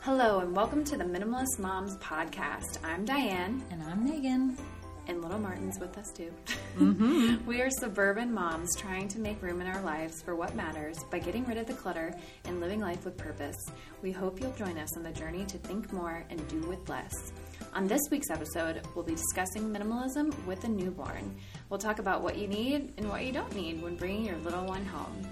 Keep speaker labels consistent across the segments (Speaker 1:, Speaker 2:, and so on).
Speaker 1: Hello, and welcome to the Minimalist Moms podcast. I'm Diane,
Speaker 2: And I'm Megan.
Speaker 1: and little Martin's with us too.
Speaker 2: Mm-hmm.
Speaker 1: we are suburban moms trying to make room in our lives for what matters by getting rid of the clutter and living life with purpose. We hope you'll join us on the journey to think more and do with less. On this week's episode, we'll be discussing minimalism with a newborn. We'll talk about what you need and what you don't need when bringing your little one home.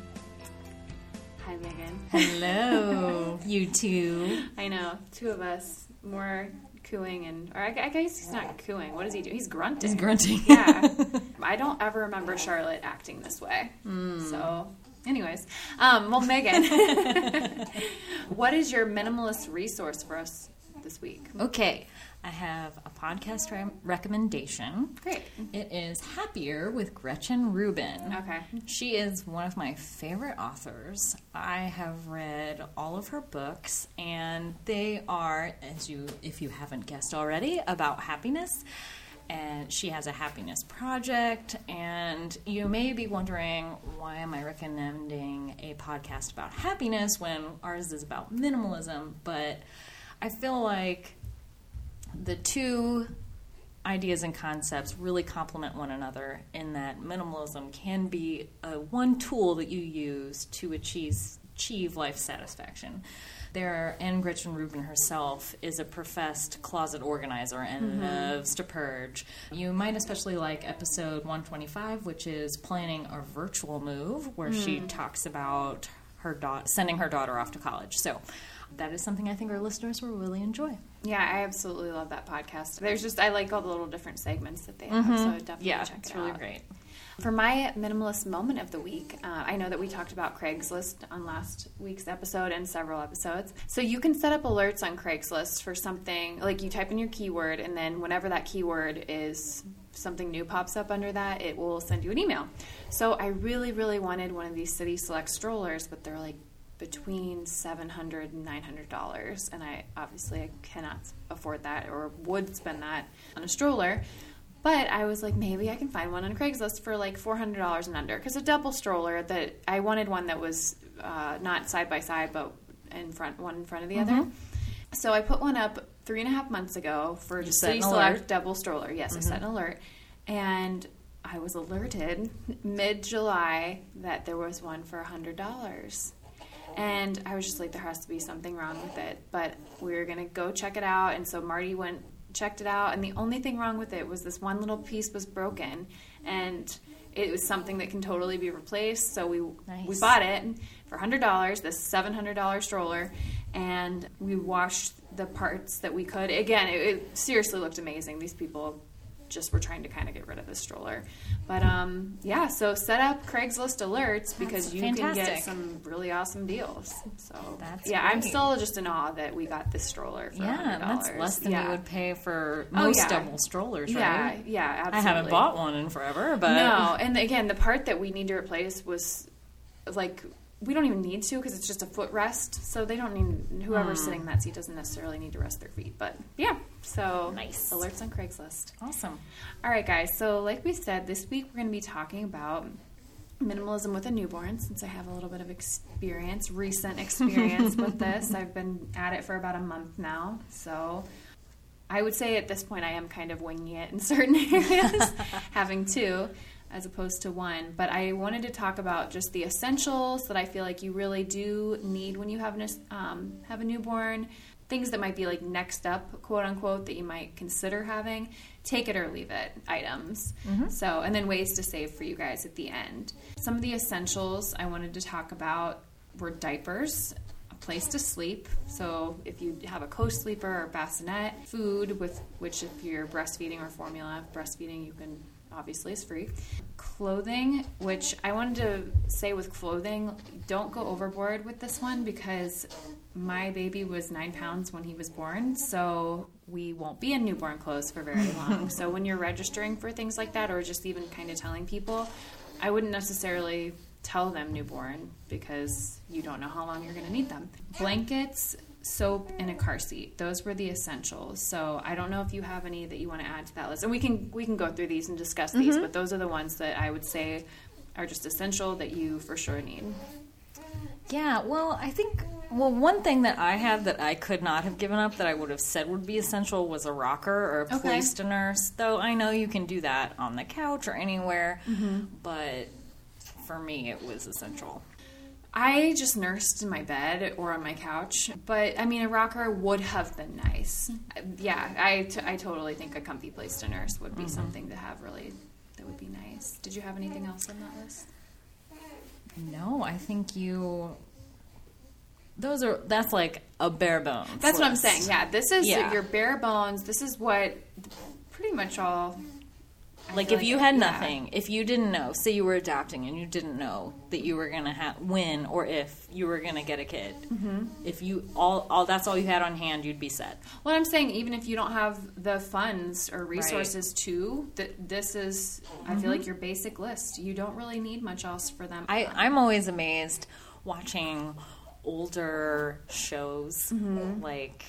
Speaker 1: Hi, Megan.
Speaker 2: Hello, you two.
Speaker 1: I know, two of us, more cooing and, or I, I guess he's not cooing. What does he do? He's grunting.
Speaker 2: He's grunting.
Speaker 1: yeah. I don't ever remember Charlotte acting this way. So, anyways, um, well, Megan, what is your minimalist resource for us this week?
Speaker 2: Okay, I have a podcast re- recommendation.
Speaker 1: Great.
Speaker 2: It is Happier with Gretchen Rubin.
Speaker 1: Okay.
Speaker 2: She is one of my favorite authors. I have read all of her books, and they are, as you, if you haven't guessed already, about happiness. And she has a happiness project, and you may be wondering why am I recommending a podcast about happiness when ours is about minimalism? But I feel like the two ideas and concepts really complement one another in that minimalism can be a one tool that you use to achieve achieve life satisfaction. There, Anne Gretchen Rubin herself is a professed closet organizer and mm-hmm. loves to purge. You might especially like episode 125, which is planning a virtual move, where she mm. talks about her da- sending her daughter off to college. So, that is something I think our listeners will really enjoy.
Speaker 1: Yeah, I absolutely love that podcast. There's just, I like all the little different segments that they have, so I definitely
Speaker 2: Yeah,
Speaker 1: check
Speaker 2: it's
Speaker 1: it
Speaker 2: really
Speaker 1: out.
Speaker 2: great.
Speaker 1: For my minimalist moment of the week, uh, I know that we talked about Craigslist on last week's episode and several episodes. So you can set up alerts on Craigslist for something like you type in your keyword, and then whenever that keyword is something new pops up under that, it will send you an email. So I really, really wanted one of these City Select strollers, but they're like between $700 and $900 and i obviously i cannot afford that or would spend that on a stroller but I was like, maybe I can find one on Craigslist for like four hundred dollars and under. Because a double stroller that I wanted one that was uh, not side by side, but in front, one in front of the other. So I put one up three and a half months ago for
Speaker 2: You set
Speaker 1: City Select
Speaker 2: alert?
Speaker 1: double stroller. Yes, I set an alert, and I was alerted mid July that there was one for a hundred dollars. And I was just like, there has to be something wrong with it. But we were going to go check it out. And so Marty went, checked it out. And the only thing wrong with it was this one little piece was broken. And it was something that can totally be replaced. So we, we bought it for $100, this $700 stroller. And we washed the parts that we could. Again, it, it seriously looked amazing. These people just were trying to kind of get rid of the stroller. But um, yeah, so set up Craigslist alerts because
Speaker 2: That's
Speaker 1: you can get some really awesome deals. So
Speaker 2: That's
Speaker 1: yeah, I'm still just in awe that we got this stroller for
Speaker 2: Yeah,
Speaker 1: $100.
Speaker 2: that's less than
Speaker 1: yeah.
Speaker 2: you would pay for
Speaker 1: Oh,
Speaker 2: most
Speaker 1: yeah.
Speaker 2: double strollers,
Speaker 1: Yeah,
Speaker 2: right?
Speaker 1: yeah, absolutely.
Speaker 2: I haven't bought one in forever, but
Speaker 1: No, and again, the part that we need to replace was like we don't even need to because it's just a footrest, so they don't need whoever's hmm. sitting in that seat doesn't necessarily need to rest their feet. But yeah, so
Speaker 2: Nice.
Speaker 1: alerts on Craigslist.
Speaker 2: awesome.
Speaker 1: All right, guys. So, like we said, this week we're going to be talking about minimalism with a newborn since I have a little bit of experience, recent experience with this. I've been at it for about a month now. So, I would say at this point I am kind of winging it in certain areas, having two as opposed to one. But I wanted to talk about just the essentials that I feel like you really do need when you have an, um, have a newborn. Things that might be like next up, quote unquote, that you might consider having. Take it or leave it items. So, and then ways to save for you guys at the end. Some of the essentials I wanted to talk about were diapers, a place to sleep. So if you have a co-sleeper or bassinet, food with which if you're breastfeeding or formula breastfeeding, you can obviously is free. Clothing, which I wanted to say with clothing, don't go overboard with this one because my baby was nine pounds when he was born, so we won't be in newborn clothes for very long. so when you're registering for things like that, or just even kind of telling people, I wouldn't necessarily tell them newborn because you don't know how long you're going to need them. Blankets, soap, and a car seat. Those were the essentials. So I don't know if you have any that you want to add to that list, and we can we can go through these and discuss these. But those are the ones that I would say are just essential that you for sure need.
Speaker 2: Yeah, well, I think Well, one thing that I had that I could not have given up that I would have said would be essential was a rocker or a
Speaker 1: Okay.
Speaker 2: place to nurse. Though I know you can do that on the couch or anywhere,
Speaker 1: Mm-hmm.
Speaker 2: but for me it was essential.
Speaker 1: I just nursed in my bed or on my couch, but I mean, a rocker would have been nice. Yeah, I, t- I totally think a comfy place to nurse would be mm-hmm. something to have really, that would be nice. Did you have anything else on that list?
Speaker 2: No, I think you. Those are that's like a bare bones.
Speaker 1: That's what I'm saying. Yeah, this is
Speaker 2: Yeah.
Speaker 1: your bare bones. This is what pretty much all. I
Speaker 2: Like if you had
Speaker 1: yeah.
Speaker 2: nothing, if you didn't know, say you were adopting and you didn't know that you were gonna ha- win or if you were gonna get a kid, mm-hmm. if you all all that's all you had on hand, you'd be set.
Speaker 1: Well, I'm saying even if you don't have the funds or resources to, that this is, I
Speaker 2: Mm-hmm.
Speaker 1: feel like your basic list. You don't really need much else for them.
Speaker 2: I, I'm always amazed watching older shows
Speaker 1: Mm-hmm.
Speaker 2: like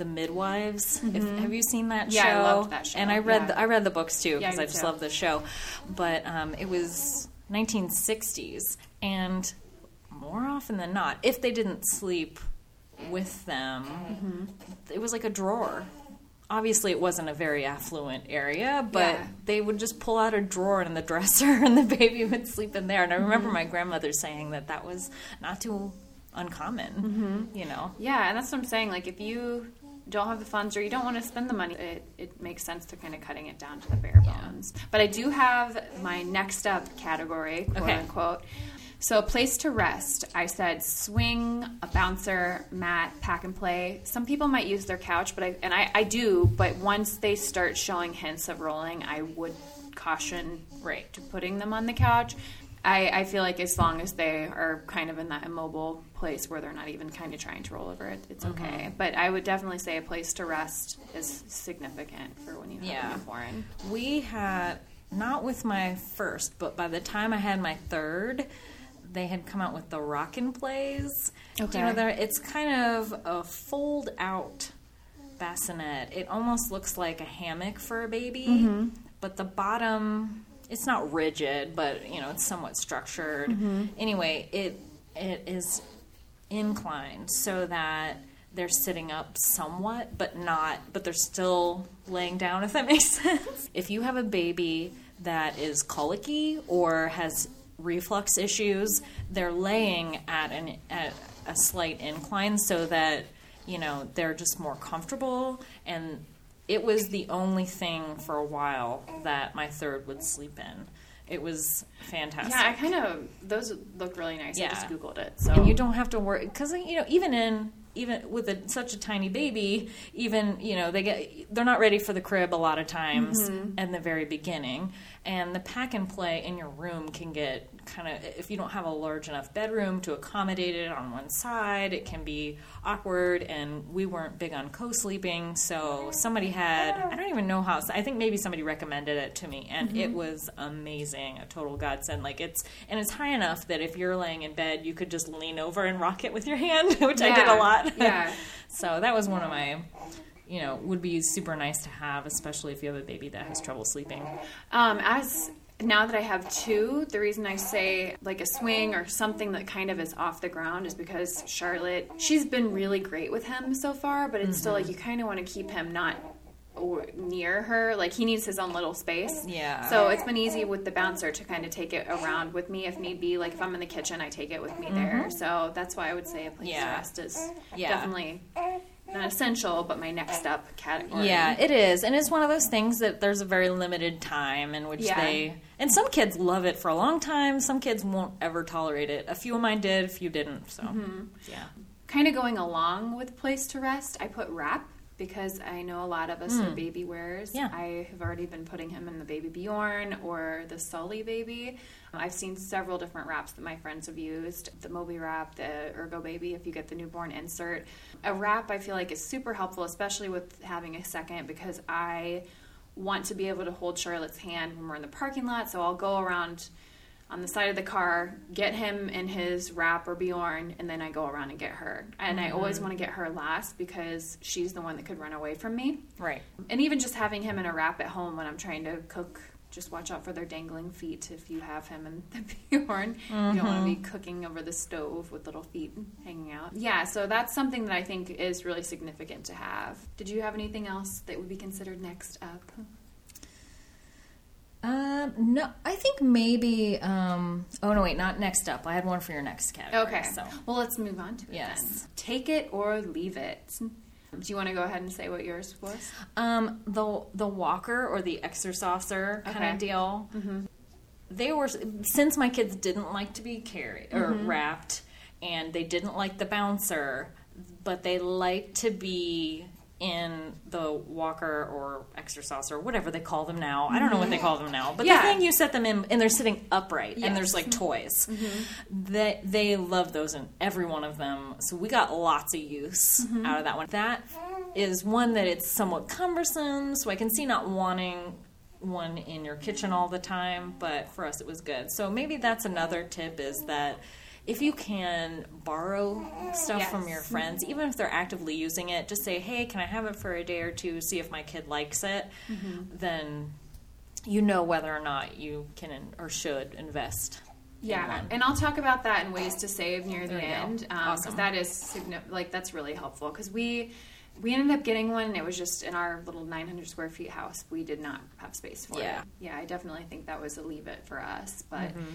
Speaker 2: the midwives. If, have you seen that
Speaker 1: Yeah, I
Speaker 2: show?
Speaker 1: loved that show,
Speaker 2: And I read
Speaker 1: yeah.
Speaker 2: the, I read the books too because
Speaker 1: me
Speaker 2: I just love the show. But um, it was 1960s, and more often than not, if they didn't sleep with them,
Speaker 1: Mm-hmm.
Speaker 2: it was like a drawer. Obviously, it wasn't a very affluent area, but
Speaker 1: Yeah.
Speaker 2: they would just pull out a drawer in the dresser and the baby would sleep in there. And I remember
Speaker 1: Mm-hmm.
Speaker 2: my grandmother saying that that was not too uncommon,
Speaker 1: Mm-hmm.
Speaker 2: you know?
Speaker 1: Yeah, and that's what I'm saying. Like, if you don't have the funds or you don't want to spend the money, it, it makes sense to kind of cutting it down to the bare bones. But I do have my next up category, quote
Speaker 2: Okay.
Speaker 1: unquote. So, a place to rest. I said swing, a bouncer, mat, pack and play. Some people might use their couch, but I and I, I do. But once they start showing hints of rolling, I would caution
Speaker 2: Right.
Speaker 1: to putting them on the couch. I, I feel like as long as they are kind of in that immobile place where they're not even kind of trying to roll over it, it's
Speaker 2: Mm-hmm.
Speaker 1: okay. But I would definitely say a place to rest is significant for when you have
Speaker 2: Yeah.
Speaker 1: a newborn.
Speaker 2: We had, not with my first, but by the time I had my third, they had come out with the Rock 'n Plays. Do you know It's kind of a fold out bassinet. It almost looks like a hammock for a baby,
Speaker 1: Mm-hmm.
Speaker 2: but the bottom, it's not rigid, but you know, it's somewhat structured.
Speaker 1: Mm-hmm.
Speaker 2: Anyway, it it is inclined so that they're sitting up somewhat, but not, but they're still laying down, if that makes sense. If you have a baby that is colicky or has reflux issues, they're laying at an at a slight incline so that you know they're just more comfortable and it was the only thing for a while that my third would sleep in. It was fantastic.
Speaker 1: Yeah, I kind of those look really nice. I just googled it. So
Speaker 2: and you don't have to worry because you know even in even with a, such a tiny baby even you know they get they're not ready for the crib a lot of times mm-hmm. in the very beginning and the pack and play in your room can get kind of if you don't have a large enough bedroom to accommodate it on one side it can be awkward and we weren't big on co-sleeping so mm-hmm. somebody had oh. i don't even know how i think maybe somebody recommended it to me and it mm-hmm. was amazing a total godsend like it's and it's high enough that if you're laying in bed you could just lean over and rock it with your hand which i did a
Speaker 1: Yeah,
Speaker 2: lot.
Speaker 1: Yeah.
Speaker 2: so that was one of my you know would be super nice to have especially if you have a baby that has trouble sleeping
Speaker 1: Um, as now that I have two, the reason I say like a swing or something that kind of is off the ground is because Charlotte, she's been really great with him so far, but it's still like
Speaker 2: Mm-hmm.
Speaker 1: you kind of want to keep him not near her. Like he needs his own little space.
Speaker 2: Yeah.
Speaker 1: So it's been easy with the bouncer to kind of take it around with me if need be. Like if I'm in the kitchen, I take it with me there. So that's why I would say a place
Speaker 2: Mm-hmm. Yeah.
Speaker 1: to rest is
Speaker 2: Yeah.
Speaker 1: definitely not essential, but my next up category.
Speaker 2: Yeah, it is, and it's one of those things that there's a very limited time in which
Speaker 1: Yeah.
Speaker 2: they. And some kids love it for a long time. Some kids won't ever tolerate it. A few of mine did, a few didn't. So, mm-hmm. yeah,
Speaker 1: kind of going along with place to rest, I put wrap because I know a lot of us are baby wearers.
Speaker 2: Hmm. Yeah.
Speaker 1: I have already been putting him in the baby Bjorn or the Solly Baby. I've seen several different wraps that my friends have used. The Moby wrap, the Ergo baby, if you get the newborn insert. A wrap I feel like is super helpful, especially with having a second because I want to be able to hold Charlotte's hand when we're in the parking lot. So I'll go around on the side of the car, get him in his wrap or Bjorn, and then I go around and get her. And I always mm-hmm. want to get her last because she's the one that could run away from me.
Speaker 2: right.
Speaker 1: And even just having him in a wrap at home when I'm trying to cook just watch out for their dangling feet if you have him in the Bjorn. You don't want to be mm-hmm. cooking over the stove with little feet hanging out. Yeah, so that's something that I think is really significant to have. Did you have anything else that would be considered next up?
Speaker 2: Um, no, I think maybe. Um, oh no, wait, not next up. I had one for your next category.
Speaker 1: Okay,
Speaker 2: so
Speaker 1: well, let's move on to it
Speaker 2: Yes.
Speaker 1: then. Take it or leave it. Do you want to go ahead and say what yours was?
Speaker 2: um, the the walker or the exerciser kind
Speaker 1: Okay.
Speaker 2: of deal. They were since my kids didn't like to be carried or wrapped, and they didn't like the bouncer, but they liked to be in the walker or exerciser, or whatever they call them now. I don't know what they mm-hmm. call them now, but
Speaker 1: Yeah.
Speaker 2: the thing you set them in, and they're sitting upright,
Speaker 1: Yes.
Speaker 2: and there's like toys. Mm-hmm. They they love those in every one of them. So we got lots of use mm-hmm. out of that one. That is one that it's somewhat cumbersome, so I can see not wanting one in your kitchen all the time, but for us it was good. So maybe that's another tip is that if you can borrow stuff from your friends, even if they're actively using it, just say, "Hey, can I have it for a day or two? See if my kid likes it." Then you know whether or not you can or should invest.
Speaker 1: Yeah, and I'll talk about that and ways to save near the
Speaker 2: There you go.
Speaker 1: end because
Speaker 2: Awesome.
Speaker 1: that is like that's really helpful because we we ended up getting one and it was just in our little 900 square feet house we did not have space for
Speaker 2: Yeah.
Speaker 1: it. Yeah, I definitely think that was a leave it for us, but.
Speaker 2: Mm-hmm.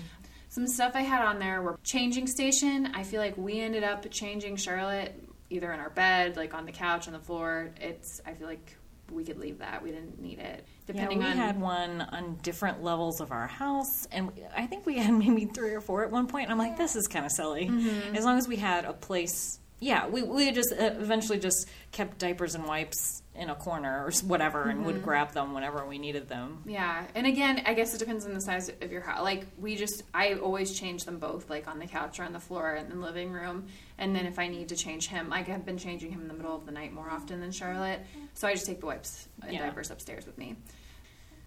Speaker 1: Some stuff I had on there were changing station. I feel like we ended up changing Charlotte either in our bed, like on the couch, on the floor. It's I feel like we could leave that. We didn't need it. Depending
Speaker 2: yeah, we
Speaker 1: on
Speaker 2: had one on different levels of our house, and I think we had maybe three or four at one point. And I'm like, this is kind of silly.
Speaker 1: Mm-hmm.
Speaker 2: As long as we had a place, yeah, we we just uh, eventually just kept diapers and wipes in a corner or whatever, and
Speaker 1: Mm-hmm.
Speaker 2: would grab them whenever we needed them.
Speaker 1: Yeah, and again, I guess it depends on the size of your house. Like we just, I always change them both, like on the couch or on the floor in the living room. And then if I need to change him, I have been changing him in the middle of the night more often than Charlotte. So I just take the wipes and
Speaker 2: Yeah.
Speaker 1: diapers upstairs with me.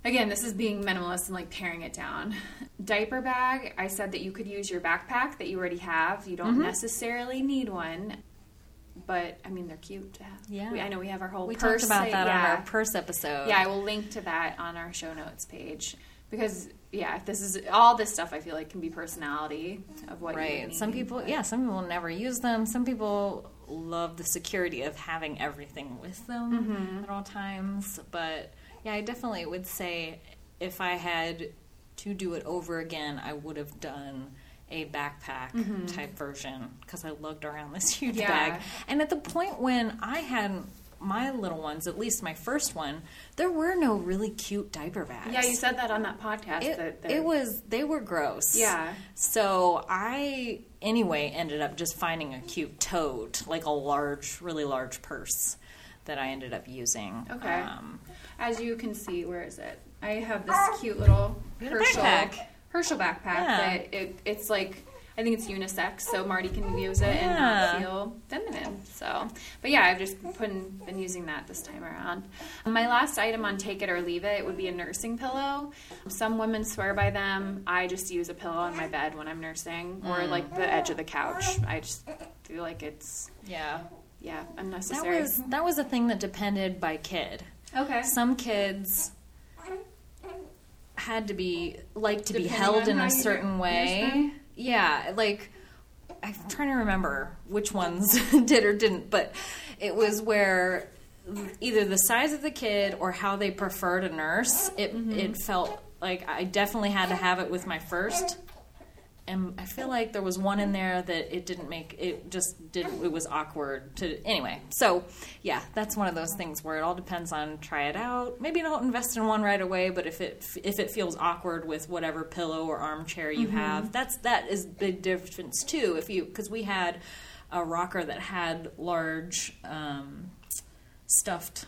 Speaker 1: Again, this is being minimalist and like paring it down. Diaper bag, I said that you could use your backpack that you already have. You don't
Speaker 2: Mm-hmm.
Speaker 1: necessarily need one, but I mean they're cute to have.
Speaker 2: Yeah.
Speaker 1: we, I know we have our whole
Speaker 2: We
Speaker 1: purse
Speaker 2: talked about that on our purse episode.
Speaker 1: Yeah, I will link to that on our show notes page because yeah, this is all this stuff. I feel like can be personality of what you
Speaker 2: Right. Some people,
Speaker 1: but-
Speaker 2: yeah, some people never use them. Some people love the security of having everything with them
Speaker 1: Mm-hmm.
Speaker 2: at all times. But yeah, I definitely would say if I had to do it over again, I would have done a backpack type version because I lugged around this huge
Speaker 1: Mm-hmm. Yeah.
Speaker 2: bag. And at the point when I had my little ones, at least my first one, there were no really cute diaper bags.
Speaker 1: Yeah, you said that on that podcast.
Speaker 2: It,
Speaker 1: that
Speaker 2: it was they were gross.
Speaker 1: Yeah.
Speaker 2: So I anyway ended up just finding a cute tote, like a large, really large purse that I ended up using.
Speaker 1: Okay.
Speaker 2: Um,
Speaker 1: as you can see. Where is it? I have this cute little Herschel
Speaker 2: backpack.
Speaker 1: Herschel backpack
Speaker 2: Yeah.
Speaker 1: that it, it's like. I think it's unisex, so Marty can use it and not feel feminine. So, but yeah, I've just been, been using that this time around. My last item on take it or leave it would be a nursing pillow. Some women swear by them. I just use a pillow on my bed when I'm nursing, or
Speaker 2: Mm.
Speaker 1: like the edge of the couch. I just feel like it's
Speaker 2: yeah.
Speaker 1: yeah unnecessary.
Speaker 2: That was that was a thing that depended by kid.
Speaker 1: okay.
Speaker 2: Some kids had to be like to be held in a certain way. Yeah, like I'm trying to remember which ones did or didn't, but it was where either the size of the kid or how they preferred to nurse. It
Speaker 1: Mm-hmm.
Speaker 2: it felt like I definitely had to have it with my first. And I feel like there was one in there that it didn't make it just didn't it was awkward to anyway. So yeah, that's one of those things where it all depends on try it out. Maybe don't invest in one right away, but if it if it feels awkward with whatever pillow or armchair you have, that's that is big difference too. If you because we had a rocker that had large um, stuffed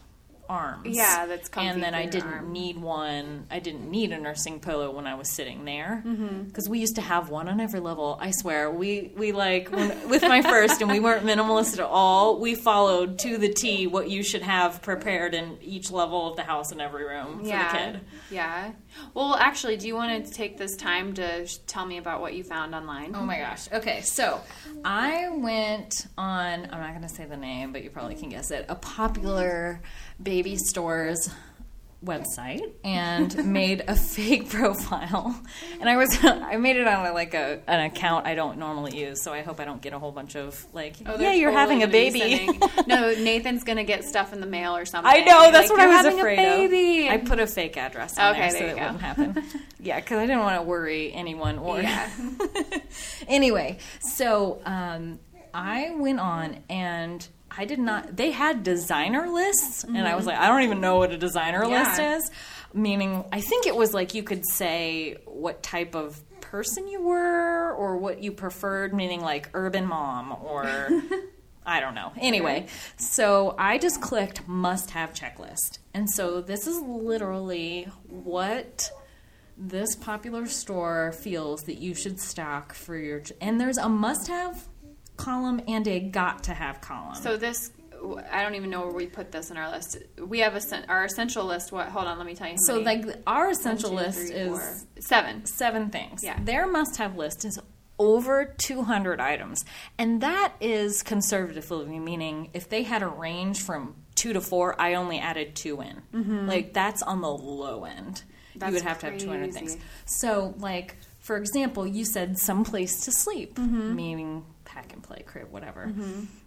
Speaker 2: arms.
Speaker 1: Yeah, that's comfy
Speaker 2: and then I didn't
Speaker 1: arm.
Speaker 2: need one. I didn't need a nursing pillow when I was sitting there
Speaker 1: Mm-hmm.
Speaker 2: because we used to have one on every level. I swear, we we like when, with my first, and we weren't minimalist at all. We followed to the T what you should have prepared in each level of the house in every room for
Speaker 1: yeah.
Speaker 2: the kid.
Speaker 1: Yeah. Well, actually, do you want to take this time to sh- tell me about what you found online?
Speaker 2: Oh my gosh. Okay, so I went on, I'm not going to say the name, but you probably can guess it, a popular baby stores website and made a fake profile and i was i made it on like a an account i don't normally use so i hope i don't get a whole bunch of like
Speaker 1: Oh,
Speaker 2: yeah you're
Speaker 1: totally
Speaker 2: having a baby
Speaker 1: no, Nathan's gonna get stuff in the mail or something.
Speaker 2: I know that's
Speaker 1: Like,
Speaker 2: what I
Speaker 1: "You're
Speaker 2: was
Speaker 1: having a
Speaker 2: afraid
Speaker 1: baby.
Speaker 2: of. I put a fake address on
Speaker 1: Okay,
Speaker 2: there so it
Speaker 1: go.
Speaker 2: wouldn't happen. yeah, because I didn't want to worry anyone or.
Speaker 1: Yeah.
Speaker 2: anyway, so um, I went on and I did not. They had designer lists, and I was like, I don't even know what a designer
Speaker 1: Mm-hmm. Yeah.
Speaker 2: list is. Meaning, I think it was like you could say what type of person you were or what you preferred, meaning like urban mom or. I don't know. Anyway, so I just clicked must have checklist. And so this is literally what this popular store feels that you should stock for your and there's a must have column and a got to have column.
Speaker 1: So this, I don't even know where we put this in our list. We have a our essential list. What? Hold on, let me tell you.
Speaker 2: So
Speaker 1: many.
Speaker 2: like our
Speaker 1: One,
Speaker 2: essential
Speaker 1: two,
Speaker 2: list
Speaker 1: three,
Speaker 2: is
Speaker 1: four, seven.
Speaker 2: seven things.
Speaker 1: Yeah.
Speaker 2: Their must have list is over 200 items. And that is conservatively meaning if they had a range from 2 to 4, I only added 2 in. Like that's on the low end.
Speaker 1: Mm-hmm. That's
Speaker 2: you would have to have 200 things. So like for example, you said some place to sleep,
Speaker 1: Mm-hmm.
Speaker 2: meaning pack and play crib whatever.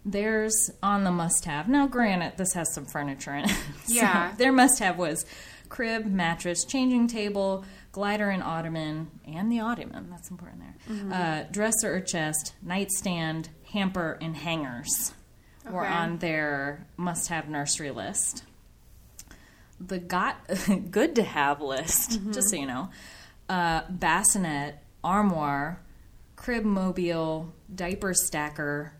Speaker 2: There's on the must have. Now granted this has some furniture in it. So
Speaker 1: Yeah.
Speaker 2: their must have was crib, mattress, changing table, glider and ottoman, and the ottoman, that's important there. Uh, dresser or chest, nightstand, hamper, and hangers were on their must have nursery list. The got good to have list, just so you know, uh, bassinet, armoire, crib mobile, diaper stacker,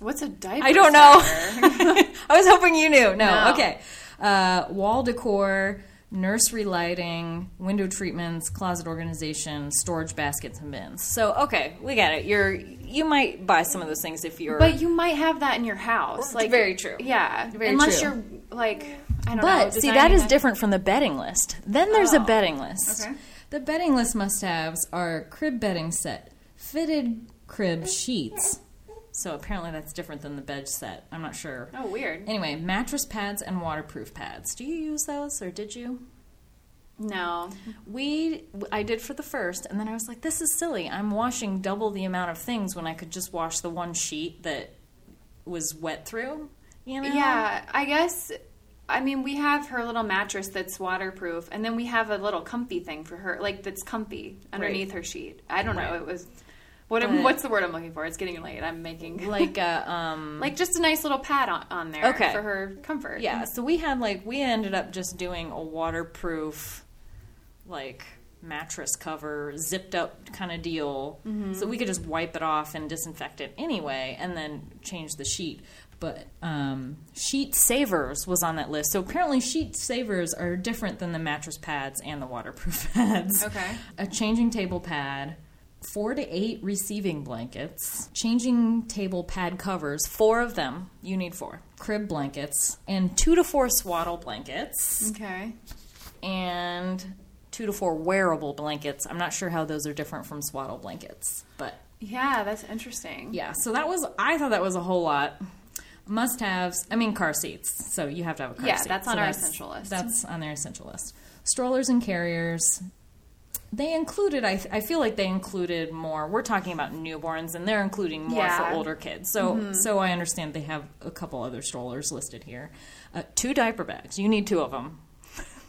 Speaker 1: What's a diaper?
Speaker 2: I don't know. I was hoping you knew. No,
Speaker 1: No.
Speaker 2: okay. Uh, wall decor, nursery lighting, window treatments, closet organization, storage baskets and bins. So okay, we got it. You're you might buy some of those things if you're.
Speaker 1: but you might have that in your house. Like
Speaker 2: Very true.
Speaker 1: Yeah,
Speaker 2: Very
Speaker 1: unless
Speaker 2: true.
Speaker 1: you're like I don't know.
Speaker 2: but see, that is
Speaker 1: a-
Speaker 2: different from the bedding list. Then there's a
Speaker 1: Oh.
Speaker 2: bedding list.
Speaker 1: Okay.
Speaker 2: The bedding list must-haves are crib bedding set, fitted crib sheets. So apparently that's different than the bed set. I'm not sure.
Speaker 1: Oh, weird.
Speaker 2: Anyway, mattress pads and waterproof pads. Do you use those or did you?
Speaker 1: No.
Speaker 2: We I did for the first and then I was like this is silly. I'm washing double the amount of things when I could just wash the one sheet that was wet through, you know?
Speaker 1: Yeah, I guess. I mean, we have her little mattress that's waterproof, and then we have a little comfy thing for her, like that's comfy underneath her sheet. I don't know. It was what?
Speaker 2: But-
Speaker 1: what's the word I'm looking for? It's getting late. I'm making
Speaker 2: Like uh um
Speaker 1: like just a nice little pad on, on there
Speaker 2: Okay.
Speaker 1: for her comfort.
Speaker 2: Yeah, so we had like we ended up just doing a waterproof like mattress cover zipped up kind of deal so we could just wipe it off and disinfect it anyway and then change the sheet but um, sheet savers was on that list so apparently sheet savers are different than the mattress pads and the waterproof pads
Speaker 1: Okay.
Speaker 2: a changing table pad four to eight receiving blankets changing table pad covers four of them you need four crib blankets and two to four swaddle blankets
Speaker 1: Okay.
Speaker 2: and two to four wearable blankets i'm not sure how those are different from swaddle blankets but
Speaker 1: Yeah, that's interesting.
Speaker 2: yeah so that was i thought that was a whole lot must haves i mean car seats so you have to have a car
Speaker 1: Yeah,
Speaker 2: seat
Speaker 1: that's on
Speaker 2: So
Speaker 1: our essential list.
Speaker 2: that's on their essential list strollers and carriers they included I, I feel like they included more we're talking about newborns and they're including more
Speaker 1: Yeah.
Speaker 2: for older kids so so i understand they have a couple other strollers listed here uh, two diaper bags you need two of them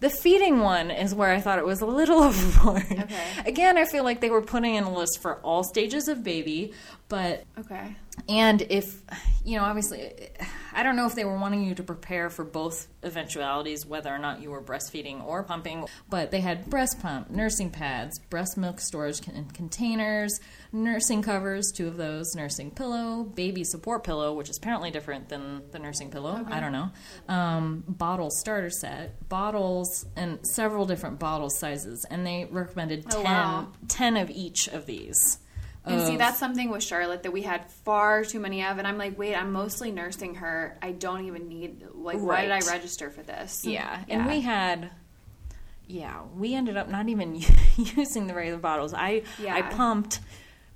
Speaker 2: the feeding one is where I thought it was a little overboard.
Speaker 1: Okay.
Speaker 2: Again, I feel like they were putting in a list for all stages of baby, but
Speaker 1: Okay.
Speaker 2: and if, you know, obviously, I don't know if they were wanting you to prepare for both eventualities, whether or not you were breastfeeding or pumping, but they had breast pump, nursing pads, breast milk storage con- containers, nursing covers, two of those, nursing pillow, baby support pillow, which is apparently different than the nursing pillow. I don't know. Um, bottle starter set, bottles, and several different bottle sizes. And they recommended
Speaker 1: Oh, wow.
Speaker 2: 10 of each of these.
Speaker 1: And see, that's something with Charlotte that we had far too many of, and I'm like, wait, I'm mostly nursing her. I don't even need like, why did I
Speaker 2: Right.
Speaker 1: register for this?
Speaker 2: Yeah, and we had, yeah, we ended up not even using the regular bottles. I I
Speaker 1: Yeah.
Speaker 2: pumped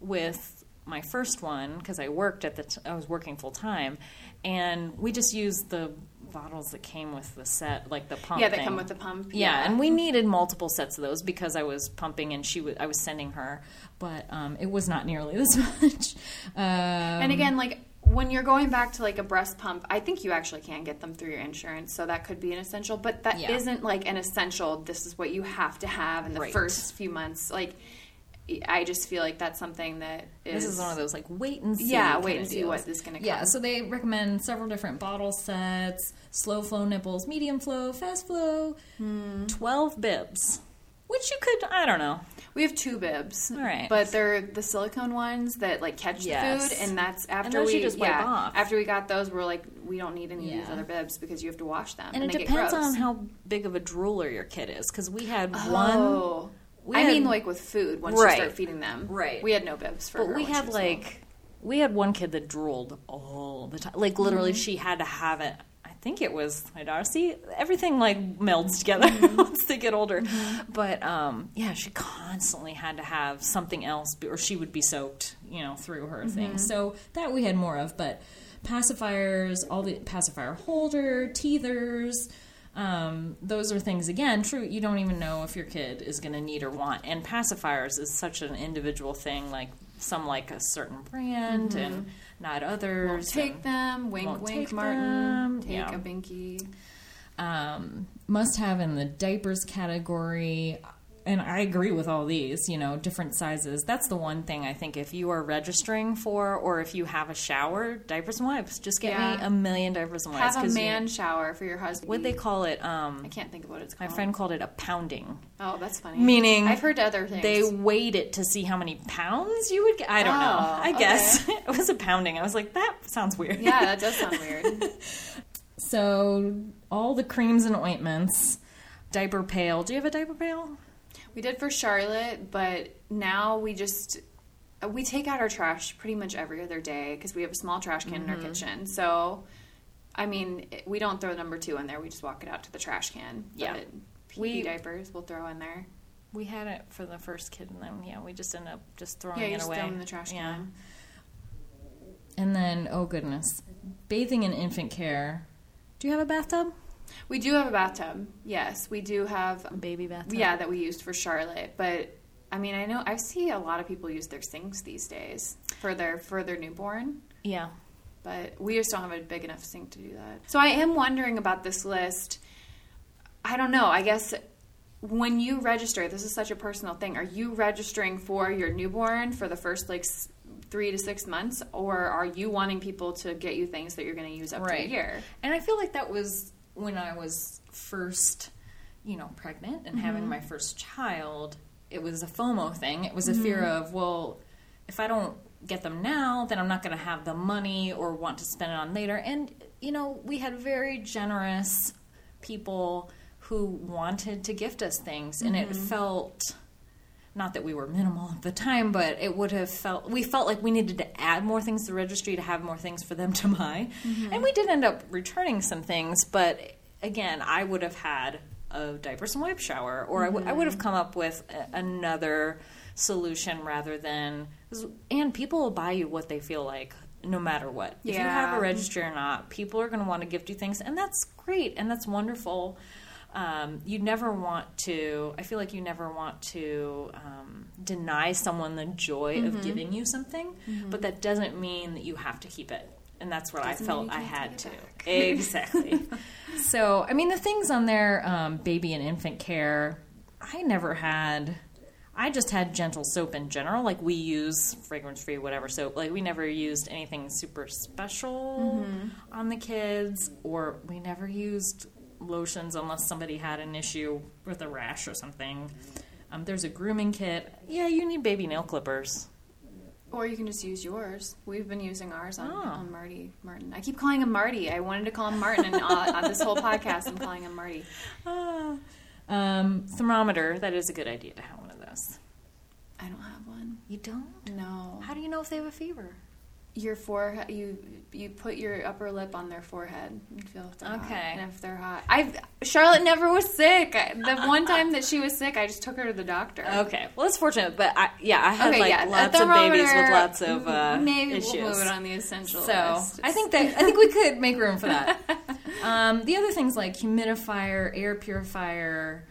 Speaker 2: with my first one because I worked at the t- I was working full time, and we just used the bottles that came with the set, like the pump.
Speaker 1: Yeah, they
Speaker 2: thing.
Speaker 1: come with the pump.
Speaker 2: Yeah, and we needed multiple sets of those because I was pumping and she was I was sending her, but um, it was not nearly this much. Um,
Speaker 1: And again, like when you're going back to like a breast pump, I think you actually can get them through your insurance, so that could be an essential. But that
Speaker 2: Yeah.
Speaker 1: not like an essential. This is what you have to have in the
Speaker 2: Right.
Speaker 1: first few months. Like, I just feel like that's something that is.
Speaker 2: This is one of those like wait and see.
Speaker 1: Yeah, wait and see
Speaker 2: deals.
Speaker 1: what is gonna
Speaker 2: go.
Speaker 1: Yeah,
Speaker 2: so they recommend several different bottle sets: slow flow nipples, medium flow, fast flow,
Speaker 1: Hmm.
Speaker 2: twelve bibs, which you could I don't know.
Speaker 1: We have two bibs,
Speaker 2: All right.
Speaker 1: but they're the silicone ones that like catch
Speaker 2: Yes.
Speaker 1: the food, and that's after
Speaker 2: those
Speaker 1: we
Speaker 2: just
Speaker 1: yeah,
Speaker 2: off.
Speaker 1: after we got those, we're like we don't need any of these other bibs because you have to wash them,
Speaker 2: And it depends on how big of a drooler your kid is, because we had
Speaker 1: Oh.
Speaker 2: one. We
Speaker 1: I
Speaker 2: had-
Speaker 1: mean, like with food, once
Speaker 2: Right.
Speaker 1: you start feeding them,
Speaker 2: Right.
Speaker 1: We had no bibs for
Speaker 2: But we had like
Speaker 1: little.
Speaker 2: we had one kid that drooled all the time. Like literally,
Speaker 1: Mm-hmm.
Speaker 2: she had to have it. I think it was my daughter. See, everything like melds together
Speaker 1: Mm-hmm.
Speaker 2: once they get older. But um, yeah, she constantly had to have something else, or she would be soaked, you know, through her
Speaker 1: Mm-hmm.
Speaker 2: thing. So that we had more of. But pacifiers, all the pacifier holder, teethers. Um, those are things again true you don't even know if your kid is going to need or want and pacifiers is such an individual thing like some like a certain brand and not others
Speaker 1: Won't take
Speaker 2: and-
Speaker 1: them. Wink,
Speaker 2: won't
Speaker 1: wink,
Speaker 2: take
Speaker 1: Martin.
Speaker 2: them,
Speaker 1: Take
Speaker 2: yeah.
Speaker 1: a binky.
Speaker 2: um, must have in the diapers category. And I agree with all these, you know, different sizes. That's the one thing I think if you are registering for or if you have a shower, diapers and wipes, just get
Speaker 1: Yeah.
Speaker 2: me a million diapers and wipes.
Speaker 1: Have a
Speaker 2: 'cause you-
Speaker 1: man shower for your husband.
Speaker 2: what they call it, um,
Speaker 1: I can't think of what it's
Speaker 2: my friend called it a pounding.
Speaker 1: Oh, that's funny.
Speaker 2: Meaning
Speaker 1: I've heard other things.
Speaker 2: They weighed it to see how many pounds you would get. I don't know.
Speaker 1: Oh,
Speaker 2: I guess it was a pounding. I was like, that sounds weird.
Speaker 1: yeah, that does sound weird.
Speaker 2: So all the creams and ointments, diaper pail. Do you have a diaper pail?
Speaker 1: We did for Charlotte, but now we just uh, we take out our trash pretty much every other day because we have a small trash can in our mm-hmm. kitchen. So, I mean, we don't throw number two in there. We just walk it out to the trash can.
Speaker 2: Yeah.
Speaker 1: But
Speaker 2: We-
Speaker 1: diapers we'll throw in there.
Speaker 2: We had it for the first kid, and then yeah, we just end up just throwing
Speaker 1: Yeah, you
Speaker 2: it
Speaker 1: just
Speaker 2: away.
Speaker 1: throw in the trash
Speaker 2: Yeah.
Speaker 1: can.
Speaker 2: And then, oh goodness, bathing and infant care. Do you have a bathtub?
Speaker 1: We do have a bathtub. Yes, we do have.
Speaker 2: A baby bathtub.
Speaker 1: Yeah, that we used for Charlotte, but. I mean, I know I see a lot of people use their sinks these days for their for their newborn.
Speaker 2: Yeah.
Speaker 1: but we just don't have a big enough sink to do that. So I am wondering about this list. I don't know. I guess when you register, this is such a personal thing. Are you registering for your newborn for the first like three to six months, or are you wanting people to get you things that you're going to use up to a year?
Speaker 2: And I feel like that was when I was first, you know, pregnant and having my mm-hmm. first child. It was a FOMO thing. It was a fear mm-hmm. of, well, if I don't get them now, then I'm not going to have the money or want to spend it on later. And, you know, we had very generous people who wanted to gift us things. And it mm-hmm. felt not that we were minimal at the time, but it would have felt we felt like we needed to add more things to the registry to have more things for them to buy, mm-hmm. and we did end up returning some things. But again, I would have had a diapers and wipe shower, or I would- I would have mm-hmm. come up with a, another solution rather than. And people will buy you what they feel like, no matter what. Yeah. If you have a registry or not, people are going to want to gift you things, and that's great and that's wonderful um, you never want to i feel like you never want to um, deny someone the joy
Speaker 1: Mm-hmm.
Speaker 2: of giving you something but that doesn't mean that you have to keep it and that's what
Speaker 1: Doesn't
Speaker 2: i felt i had to
Speaker 1: take it back.
Speaker 2: exactly so i mean the things on there um, baby and infant care i never had I just had gentle soap in general. Like we use fragrance free, whatever soap. Like we never used anything super special on the kids, or we never used lotions unless somebody had an issue with a rash or something. Um, there's a grooming kit. Yeah, you need baby nail clippers.
Speaker 1: Or you can just use yours. We've been using ours on,
Speaker 2: Oh.
Speaker 1: on Marty Martin. I keep calling him Marty. I wanted to call him Martin, and uh, on this whole podcast, I'm calling him Marty.
Speaker 2: Ah. Um, thermometer. That is a good idea to have one of those.
Speaker 1: I don't have one.
Speaker 2: You don't?
Speaker 1: No.
Speaker 2: How do you know if they have a fever?
Speaker 1: Your forehead you you put your upper lip on their forehead and feel if they're hot.
Speaker 2: Okay.
Speaker 1: and if they're hot i charlotte never was sick the one time that she was sick i just took her to the doctor
Speaker 2: Okay, well, it's fortunate, but I, yeah, I had
Speaker 1: Okay,
Speaker 2: like
Speaker 1: yeah,
Speaker 2: lots of babies with lots of uh,
Speaker 1: maybe
Speaker 2: issues.
Speaker 1: we'll move it on the essential
Speaker 2: So
Speaker 1: list.
Speaker 2: I think that I think we could make room for that. Um, the other things like humidifier, air purifier,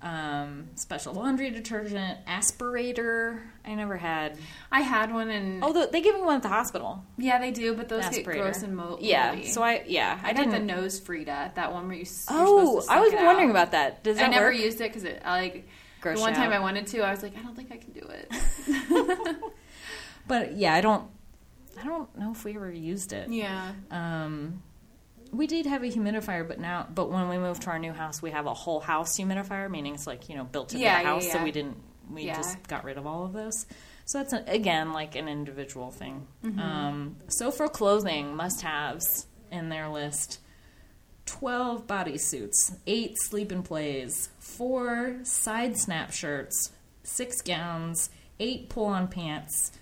Speaker 2: um, special laundry detergent, aspirator. I never had.
Speaker 1: I had one and
Speaker 2: Oh, they give me one at the hospital.
Speaker 1: yeah, they do, but those get gross and mo-
Speaker 2: Yeah. So I yeah
Speaker 1: I,
Speaker 2: I,
Speaker 1: got
Speaker 2: didn't.
Speaker 1: the NoseFrida, that one where you.
Speaker 2: oh, I was wondering
Speaker 1: out.
Speaker 2: about that. Does that
Speaker 1: I never
Speaker 2: work?
Speaker 1: used it because it I, like
Speaker 2: Gross
Speaker 1: the one
Speaker 2: you
Speaker 1: time
Speaker 2: out.
Speaker 1: I wanted to. I was like, I don't think I can do it.
Speaker 2: But yeah, I don't. I don't know if we ever used it.
Speaker 1: yeah.
Speaker 2: Um, we did have a humidifier, but now, but when we moved to our new house, we have a whole house humidifier, meaning it's like you know built into
Speaker 1: Yeah,
Speaker 2: the
Speaker 1: yeah,
Speaker 2: house. So we didn't. We
Speaker 1: Yeah.
Speaker 2: just got rid of all of those. So that's a, again like an individual thing.
Speaker 1: Mm-hmm.
Speaker 2: Um, so for clothing, must-haves in their list: twelve bodysuits, eight sleep and plays, four side snap shirts, six gowns, eight pull-on pants,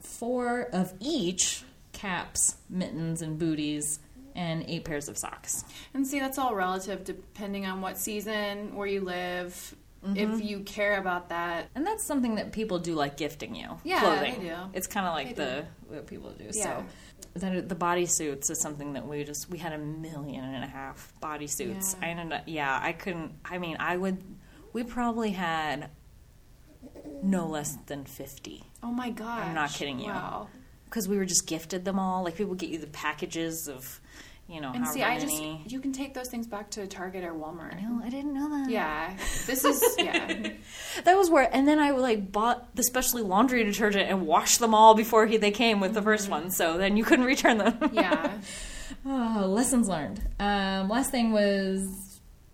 Speaker 2: four of each caps, mittens, and booties, and eight pairs of socks.
Speaker 1: And see, that's all relative depending on what season, where you live.
Speaker 2: Mm-hmm.
Speaker 1: If you care about that,
Speaker 2: And that's something that people do like gifting you.
Speaker 1: Yeah,
Speaker 2: clothing.
Speaker 1: they do.
Speaker 2: It's kind of like
Speaker 1: They
Speaker 2: the what people do.
Speaker 1: Yeah.
Speaker 2: So the, the bodysuits is something that we just we had a million and a half bodysuits.
Speaker 1: Yeah.
Speaker 2: I ended up yeah I couldn't. I mean I would. We probably had no less than fifty.
Speaker 1: oh my gosh.
Speaker 2: I'm not kidding you.
Speaker 1: Wow.
Speaker 2: Because we were just gifted them all. Like people get you the packages of, you know,
Speaker 1: And see, I
Speaker 2: many.
Speaker 1: just, you can take those things back to Target or Walmart.
Speaker 2: no, I didn't know that.
Speaker 1: Yeah. This is, yeah.
Speaker 2: that was where. And then I like bought the specially laundry detergent and washed them all before he, they came with the first one. So then you couldn't return them.
Speaker 1: Yeah.
Speaker 2: oh, lessons learned. Um, last thing was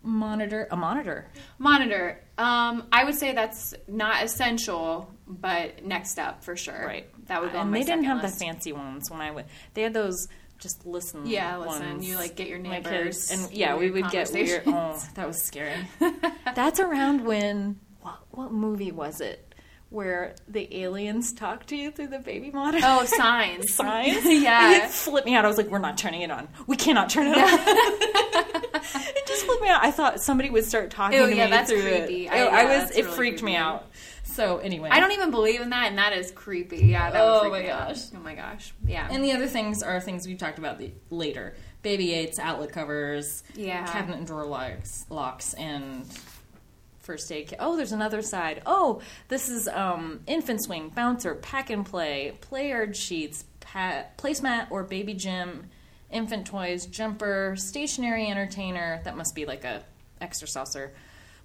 Speaker 2: monitor a monitor.
Speaker 1: Monitor. Um, I would say that's not essential, but next up for sure.
Speaker 2: Right.
Speaker 1: That would go
Speaker 2: and they didn't have
Speaker 1: list.
Speaker 2: the fancy ones when I went. They had those just listen.
Speaker 1: Yeah, listen.
Speaker 2: ones.
Speaker 1: You like get your neighbors.
Speaker 2: and yeah, we would get weird. Oh, that was scary. That's around when what, what movie was it where the aliens talk to you through the baby monitor?
Speaker 1: Oh, signs.
Speaker 2: signs.
Speaker 1: Yeah.
Speaker 2: it flipped me out. I was like, "We're not turning it on. We cannot turn it on." It just flipped me out. I thought somebody would start talking
Speaker 1: Ew,
Speaker 2: to
Speaker 1: yeah,
Speaker 2: me
Speaker 1: that's
Speaker 2: through
Speaker 1: creepy.
Speaker 2: it.
Speaker 1: I- yeah,
Speaker 2: was. It
Speaker 1: really
Speaker 2: freaked me out. So anyway,
Speaker 1: I don't even believe in that, and that is creepy. Yeah, that would
Speaker 2: Oh
Speaker 1: freak
Speaker 2: my
Speaker 1: me out.
Speaker 2: gosh.
Speaker 1: Oh my gosh. Yeah.
Speaker 2: And the other things are things we've talked about the, later: baby aids, outlet covers,
Speaker 1: Yeah.
Speaker 2: cabinet and drawer locks, locks, and first aid kit. Oh, there's another side. Oh, this is um, infant swing, bouncer, pack and play, play yard sheets, pa- placemat or baby gym, infant toys, jumper, stationary entertainer. That must be like a ExerSaucer.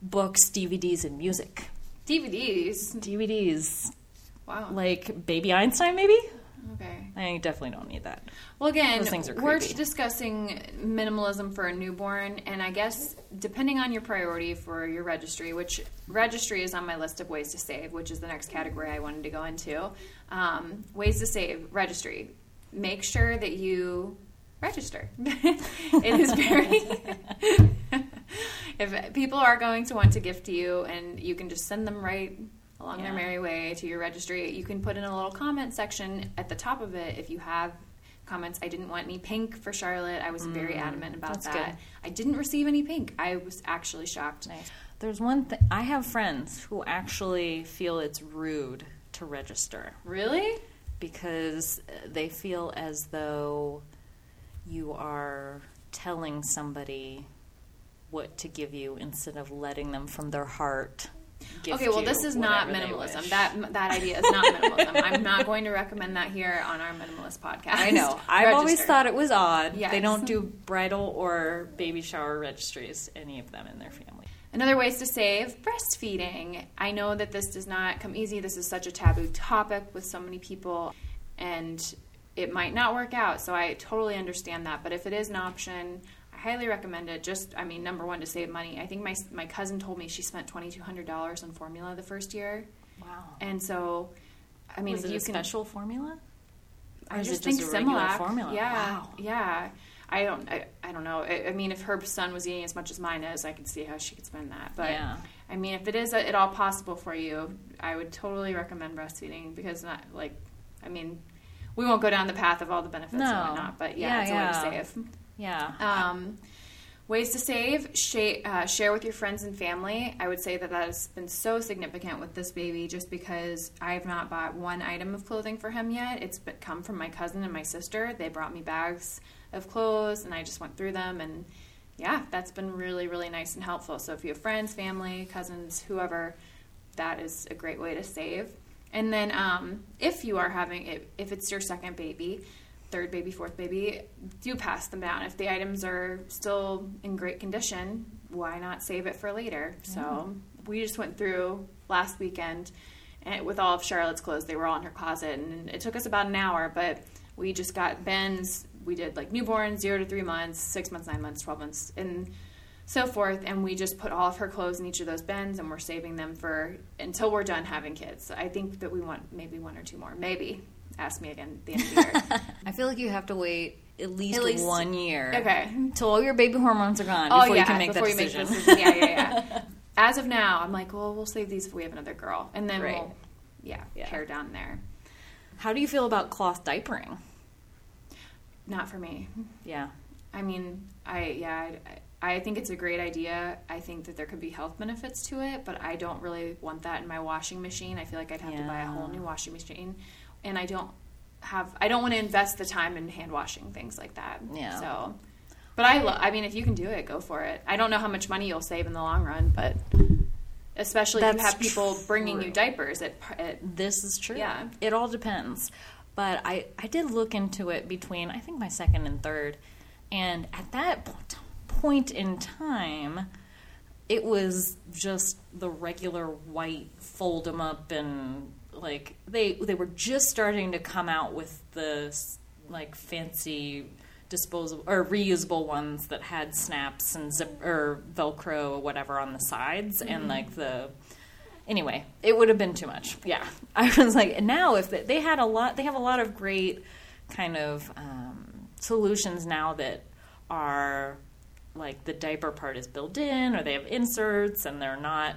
Speaker 2: Books, DVDs, and music.
Speaker 1: DVDs.
Speaker 2: DVDs
Speaker 1: Wow.
Speaker 2: like Baby Einstein, maybe.
Speaker 1: Okay.
Speaker 2: I definitely don't need that.
Speaker 1: Well, again,
Speaker 2: Those things are
Speaker 1: we're discussing minimalism for a newborn, and I guess depending on your priority for your registry, which registry is on my list of ways to save, which is the next category I wanted to go into. Um, ways to save registry. Make sure that you register. it is very. if people are going to want to gift you, and you can just send them right along their merry way to your registry, you can put in a little comment section at the top of it if you have comments. I didn't want any pink for Charlotte. I was very adamant about
Speaker 2: Mm,
Speaker 1: that.
Speaker 2: good.
Speaker 1: I didn't receive any pink. I was actually shocked.
Speaker 2: Nice. There's one thing. I have friends who actually feel it's rude to register
Speaker 1: Really?
Speaker 2: because they feel as though you are telling somebody what to give you instead of letting them from their heart.
Speaker 1: okay, well, this is not minimalism. That that idea is not minimalism. I'm not going to recommend that here on our minimalist podcast.
Speaker 2: I know. I've always thought it was odd.
Speaker 1: Yes.
Speaker 2: They don't do bridal or baby shower registries, any of them in their family.
Speaker 1: Another ways to save breastfeeding. I know that this does not come easy. This is such a taboo topic with so many people, and it might not work out. So I totally understand that. But if it is an option, I highly recommend it. Just, I mean, number one, to save money. I think my my cousin told me she spent twenty two hundred dollars on formula the first year,
Speaker 2: Wow.
Speaker 1: and so, I mean,
Speaker 2: Was it
Speaker 1: you
Speaker 2: a
Speaker 1: can,
Speaker 2: special formula? Or
Speaker 1: I just think
Speaker 2: just a
Speaker 1: Similac.
Speaker 2: formula?
Speaker 1: Yeah,
Speaker 2: Wow.
Speaker 1: yeah. I don't. I, I don't know. I, I mean, if her son was eating as much as mine is, I could see how she could spend that. But
Speaker 2: Yeah.
Speaker 1: I mean, if it is at all possible for you, I would totally recommend breastfeeding because not like, I mean, we won't go down the path of all the benefits
Speaker 2: No.
Speaker 1: and whatnot. But yeah,
Speaker 2: Yeah,
Speaker 1: it's
Speaker 2: yeah.
Speaker 1: a way to save.
Speaker 2: Yeah.
Speaker 1: Um, ways to save: share, uh, share with your friends and family. I would say that that has been so significant with this baby, just because I have not bought one item of clothing for him yet. It's come from my cousin and my sister. They brought me bags of clothes, and I just went through them and yeah, that's been really, really nice and helpful. So if you have friends, family, cousins, whoever, that is a great way to save. And then um, if you are having, if, if it's your second baby, third baby, fourth baby, do pass them down. If the items are still in great condition, why not save it for later? Yeah. So we just went through last weekend and with all of Charlotte's clothes. They were all in her closet, and it took us about an hour, but we just got Ben's. we did like newborn, zero to three months, six months, nine months, 12 months, and so forth. And we just put all of her clothes in each of those bins and we're saving them for until we're done having kids. I think that we want maybe one or two more. Maybe. Ask me again at the end of the year.
Speaker 2: I feel like you have to wait at least, at least one year.
Speaker 1: Okay.
Speaker 2: Until all your baby hormones are gone oh, before yeah, you can make that decision. Make
Speaker 1: decision. yeah, yeah, yeah. As of now, I'm like, well, we'll save these if we have another girl. And then right. we'll, yeah, yeah, pare down there.
Speaker 2: How do you feel about cloth diapering?
Speaker 1: not for me.
Speaker 2: Yeah.
Speaker 1: I mean, I yeah, I, I think it's a great idea. I think that there could be health benefits to it, but I don't really want that in my washing machine. I feel like I'd have yeah. to buy a whole new washing machine, and I don't have. I don't want to invest the time in hand washing things like that.
Speaker 2: Yeah.
Speaker 1: So, but I love. I mean, if you can do it, go for it. I don't know how much money you'll save in the long run, but especially That's if you have people true. bringing you diapers. It, it,
Speaker 2: this is true.
Speaker 1: Yeah,
Speaker 2: it all depends. But I, I did look into it between, I think, my second and third. And at that point in time, it was just the regular white fold them up and like they they were just starting to come out with the like fancy disposable or reusable ones that had snaps and zip or velcro or whatever on the sides mm-hmm. and like the anyway, it would have been too much. Yeah, I was like, now if they, they had a lot, they have a lot of great kind of um, solutions now that are like the diaper part is built in, or they have inserts, and they're not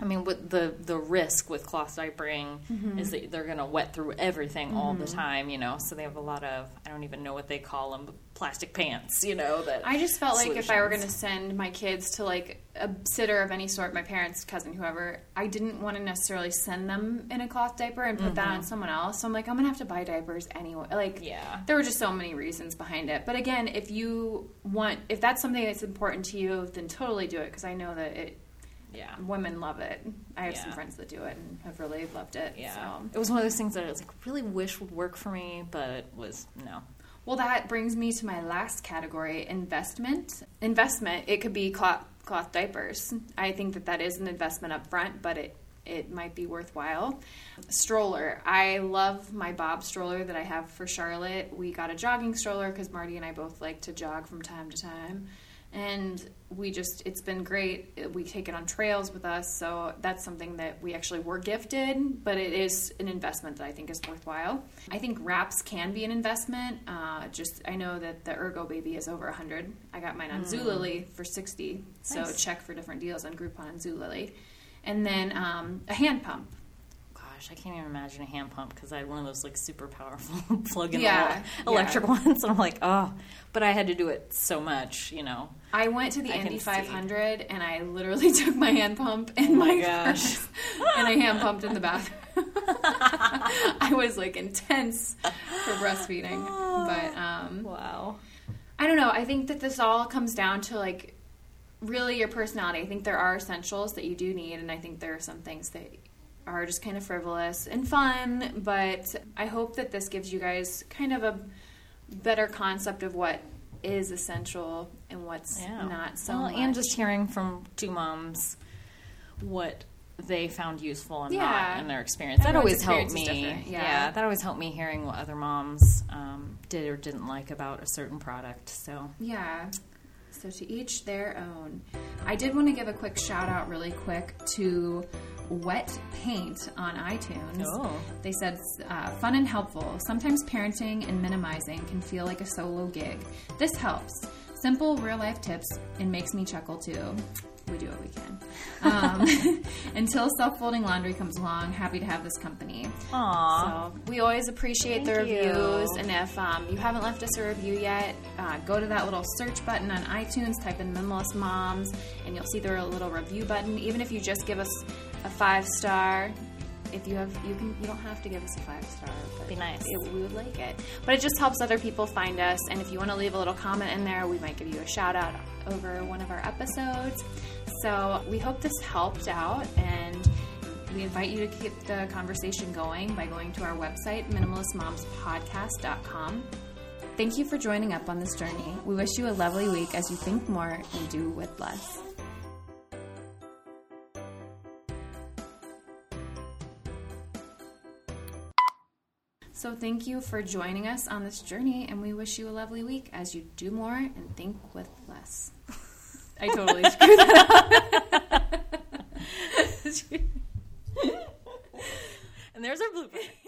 Speaker 2: I mean, with the the risk with cloth diapering mm-hmm. is that they're going to wet through everything mm-hmm. all the mm-hmm. time, you know. So they have a lot of I don't even know what they call them, plastic pants, you know. That
Speaker 1: I just felt solutions. like if I were going to send my kids to like a sitter of any sort, my parents, cousin, whoever, I didn't want to necessarily send them in a cloth diaper and put mm-hmm. that on mm-hmm. someone else. So I'm like, I'm gonna have to buy diapers anyway. Like,
Speaker 2: yeah,
Speaker 1: there were just so many reasons behind it. But again, if you want, if that's something that's important to you, then totally do it because I know that it
Speaker 2: yeah.
Speaker 1: Women love it. I have yeah. some friends that do it and have really loved it.
Speaker 2: Yeah. So. It was one of those things that I was like, really wish would work for me, but was no.
Speaker 1: Well, that brings me to my last category investment. Investment, it could be cloth, cloth diapers. I think that that is an investment up front, but it it might be worthwhile. Stroller. I love my Bob stroller that I have for Charlotte. We got a jogging stroller because Marty and I both like to jog from time to time and we just it's been great. We take it on trails with us so that's something that we actually were gifted but it is an investment that i think is worthwhile. I think wraps can be an investment. Uh, just i know that the Ergobaby is over 100 i got mine on mm. zulily for 60 so nice. check for different deals on groupon and zulily. And then um, a hand pump
Speaker 2: gosh, I can't even imagine a hand pump because I had one of those like super powerful plug-in yeah, electric yeah. ones, and I'm like, oh, but I had to do it so much, you know.
Speaker 1: I went to the I Indy 500 and I literally took my hand pump in oh my, my gosh, and I hand pumped in the bathroom. I was like intense for breastfeeding, but um,
Speaker 2: wow.
Speaker 1: I don't know. I think that this all comes down to like really your personality. I think there are essentials that you do need, and I think there are some things that are just kind of frivolous and fun. But I hope that this gives you guys kind of a better concept of what is essential and what's yeah. not so well, much.
Speaker 2: And just hearing from two moms what they found useful and yeah. not in their experience. That always helped me. Yeah. yeah. that always helped me hearing what other moms um, did or didn't like about a certain product. So
Speaker 1: yeah. So to each their own. I did want to give a quick shout out, really quick, to Wet Paint on iTunes.
Speaker 2: Oh.
Speaker 1: They said, uh, fun and helpful. Sometimes parenting and minimizing can feel like a solo gig. This helps. Simple real life tips and makes me chuckle too. We do what we can. Um, until self folding laundry comes along, happy to have this company.
Speaker 2: Aww.
Speaker 1: So we always appreciate Thank the reviews. You. And if um, you haven't left us a review yet, uh, go to that little search button on iTunes, type in Minimalist Moms, and you'll see the little review button. Even if you just give us a five star, if you have, you can, you don't have to give us a five star. But
Speaker 2: Be nice.
Speaker 1: It, we would like it. But it just helps other people find us. And if you want to leave a little comment in there, we might give you a shout out over one of our episodes. So we hope this helped out and. We invite you to keep the conversation going by going to our website, minimalistmomspodcast.com. Thank you for joining up on this journey. We wish you a lovely week as you think more and do with less. So thank you for joining us on this journey, and we wish you a lovely week as you do more and think with less. I totally screwed that up. and there's our blooper.